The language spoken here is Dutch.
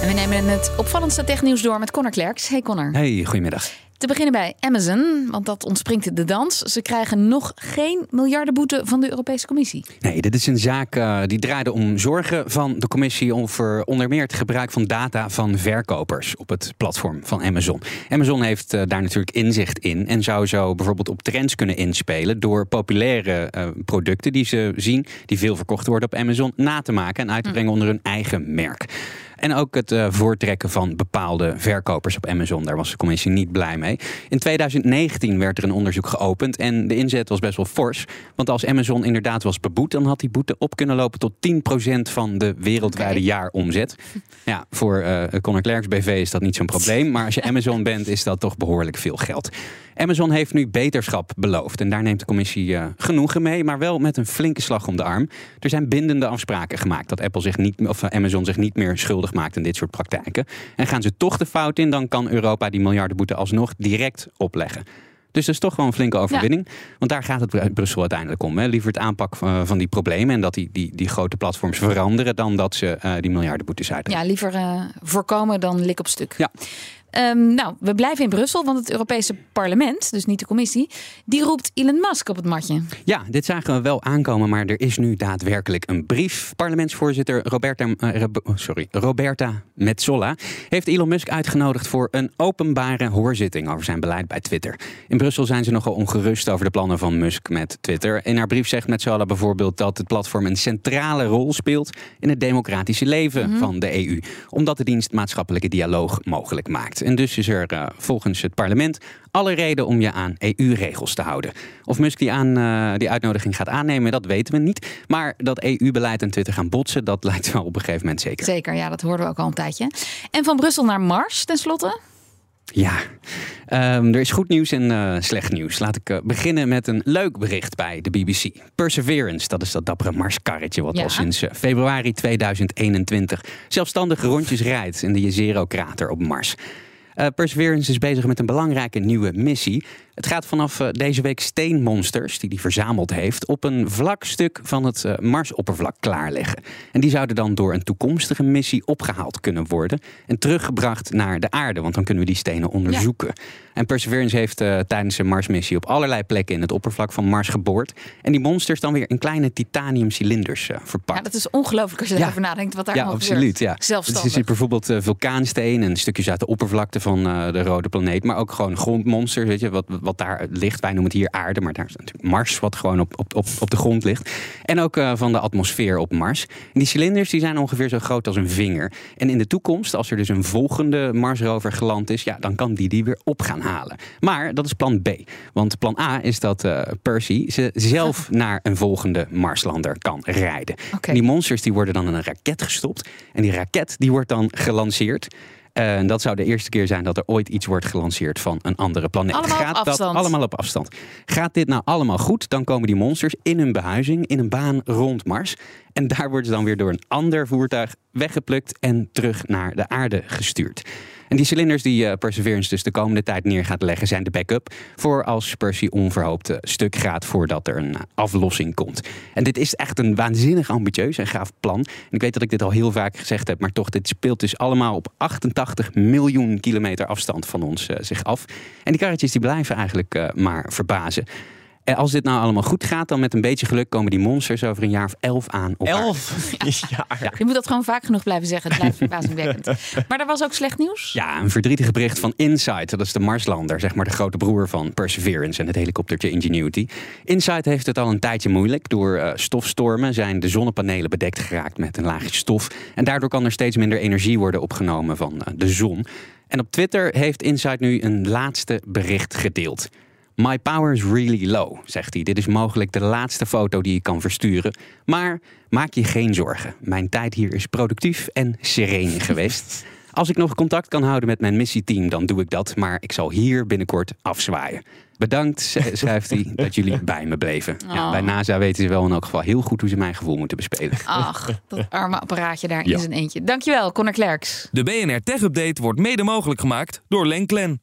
En we nemen het opvallendste technieuws door met Connor Klerks. Hey Connor. Hey, goedemiddag. Te beginnen bij Amazon, want dat ontspringt de dans. Ze krijgen nog geen miljardenboete van de Europese Commissie. Nee, dit is een zaak uh, die draaide om zorgen van de commissie over onder meer het gebruik van data van verkopers op het platform van Amazon. Amazon heeft uh, daar natuurlijk inzicht in en zou zo bijvoorbeeld op trends kunnen inspelen door populaire uh, producten die ze zien, die veel verkocht worden op Amazon, na te maken en uit te brengen onder hun eigen merk. En ook het uh, voortrekken van bepaalde verkopers op Amazon. Daar was de commissie niet blij mee. In 2019 werd er een onderzoek geopend en de inzet was best wel fors. Want als Amazon inderdaad was beboet, dan had die boete op kunnen lopen tot 10% van de wereldwijde okay. jaaromzet. Ja, voor uh, Conor Clerks BV is dat niet zo'n probleem. Maar als je Amazon bent, is dat toch behoorlijk veel geld. Amazon heeft nu beterschap beloofd. En daar neemt de commissie uh, genoegen mee, maar wel met een flinke slag om de arm. Er zijn bindende afspraken gemaakt dat Apple zich niet, of Amazon zich niet meer schuldig maakt in dit soort praktijken. En gaan ze toch de fout in, dan kan Europa die miljardenboete alsnog direct opleggen. Dus dat is toch wel een flinke overwinning. Ja. Want daar gaat het Brussel uiteindelijk om. Hè. Liever het aanpak van die problemen en dat die, die, die grote platforms veranderen... dan dat ze uh, die miljardenboetes uitdelen. Ja, liever uh, voorkomen dan lik op stuk. Ja. Um, nou, we blijven in Brussel, want het Europese parlement, dus niet de commissie, die roept Elon Musk op het matje. Ja, dit zagen we wel aankomen, maar er is nu daadwerkelijk een brief. Parlementsvoorzitter Roberta, uh, sorry, Roberta Metsola heeft Elon Musk uitgenodigd voor een openbare hoorzitting over zijn beleid bij Twitter. In Brussel zijn ze nogal ongerust over de plannen van Musk met Twitter. In haar brief zegt Metsola bijvoorbeeld dat het platform een centrale rol speelt in het democratische leven mm -hmm. van de EU, omdat de dienst maatschappelijke dialoog mogelijk maakt. En dus is er uh, volgens het parlement alle reden om je aan EU-regels te houden. Of Musk die, aan, uh, die uitnodiging gaat aannemen, dat weten we niet. Maar dat EU-beleid en Twitter gaan botsen, dat lijkt wel op een gegeven moment zeker. Zeker, ja, dat hoorden we ook al een tijdje. En van Brussel naar Mars, tenslotte? Ja, um, er is goed nieuws en uh, slecht nieuws. Laat ik uh, beginnen met een leuk bericht bij de BBC. Perseverance, dat is dat dappere Marskarretje wat ja. al sinds uh, februari 2021 zelfstandig rondjes rijdt in de Jezero-krater op Mars. Uh, Perseverance is bezig met een belangrijke nieuwe missie. Het gaat vanaf uh, deze week steenmonsters, die hij verzameld heeft, op een vlak stuk van het uh, Marsoppervlak klaarleggen. En die zouden dan door een toekomstige missie opgehaald kunnen worden en teruggebracht naar de aarde, want dan kunnen we die stenen onderzoeken. Ja. En Perseverance heeft uh, tijdens een Marsmissie op allerlei plekken in het oppervlak van Mars geboord. En die monsters dan weer in kleine titanium cilinders verpakt. Ja, dat is ongelooflijk als je ja. erover nadenkt wat daar ja, allemaal absoluut, gebeurt. Ja, Zelfstandig. Dus bijvoorbeeld vulkaansteen en stukjes uit de oppervlakte van de rode planeet, maar ook gewoon grondmonsters, weet je, wat, wat daar ligt. Wij noemen het hier aarde, maar daar is natuurlijk Mars, wat gewoon op, op, op, op de grond ligt. En ook uh, van de atmosfeer op Mars. En die cilinders die zijn ongeveer zo groot als een vinger. En in de toekomst, als er dus een volgende Marsrover geland is, ja, dan kan die die weer op gaan halen. Maar dat is plan B. Want plan A is dat uh, Percy ze zelf naar een volgende Marslander kan rijden. Okay. En die monsters die worden dan in een raket gestopt. En die raket die wordt dan gelanceerd. En dat zou de eerste keer zijn dat er ooit iets wordt gelanceerd van een andere planeet. Allemaal Gaat op afstand. dat allemaal op afstand? Gaat dit nou allemaal goed? Dan komen die monsters in hun behuizing, in een baan rond Mars. En daar worden ze dan weer door een ander voertuig weggeplukt en terug naar de aarde gestuurd. En die cilinders die uh, Perseverance dus de komende tijd neer gaat leggen, zijn de backup voor als Percy onverhoopt uh, stuk gaat voordat er een uh, aflossing komt. En dit is echt een waanzinnig ambitieus en gaaf plan. En ik weet dat ik dit al heel vaak gezegd heb, maar toch, dit speelt dus allemaal op 88 miljoen kilometer afstand van ons zich af. En die karretjes die blijven eigenlijk maar verbazen. En als dit nou allemaal goed gaat, dan met een beetje geluk komen die monsters over een jaar of elf aan. Op elf ja. ja. Je moet dat gewoon vaak genoeg blijven zeggen. Het blijft verbazingwekkend. Maar er was ook slecht nieuws? Ja, een verdrietige bericht van Insight. Dat is de Marslander, zeg maar de grote broer van Perseverance en het helikoptertje Ingenuity. Insight heeft het al een tijdje moeilijk. Door uh, stofstormen zijn de zonnepanelen bedekt geraakt met een laagje stof. En daardoor kan er steeds minder energie worden opgenomen van uh, de zon. En op Twitter heeft Insight nu een laatste bericht gedeeld. My power is really low, zegt hij. Dit is mogelijk de laatste foto die ik kan versturen. Maar maak je geen zorgen. Mijn tijd hier is productief en sereen geweest. Als ik nog contact kan houden met mijn missieteam, dan doe ik dat. Maar ik zal hier binnenkort afzwaaien. Bedankt, schrijft hij, dat jullie bij me bleven. Ja, Oh. bij NASA weten ze wel in elk geval heel goed hoe ze mijn gevoel moeten bespelen. Ach, dat arme apparaatje daar Ja. in zijn eentje. Dankjewel, Connor Klerks. De BNR Tech Update wordt mede mogelijk gemaakt door Lenklen.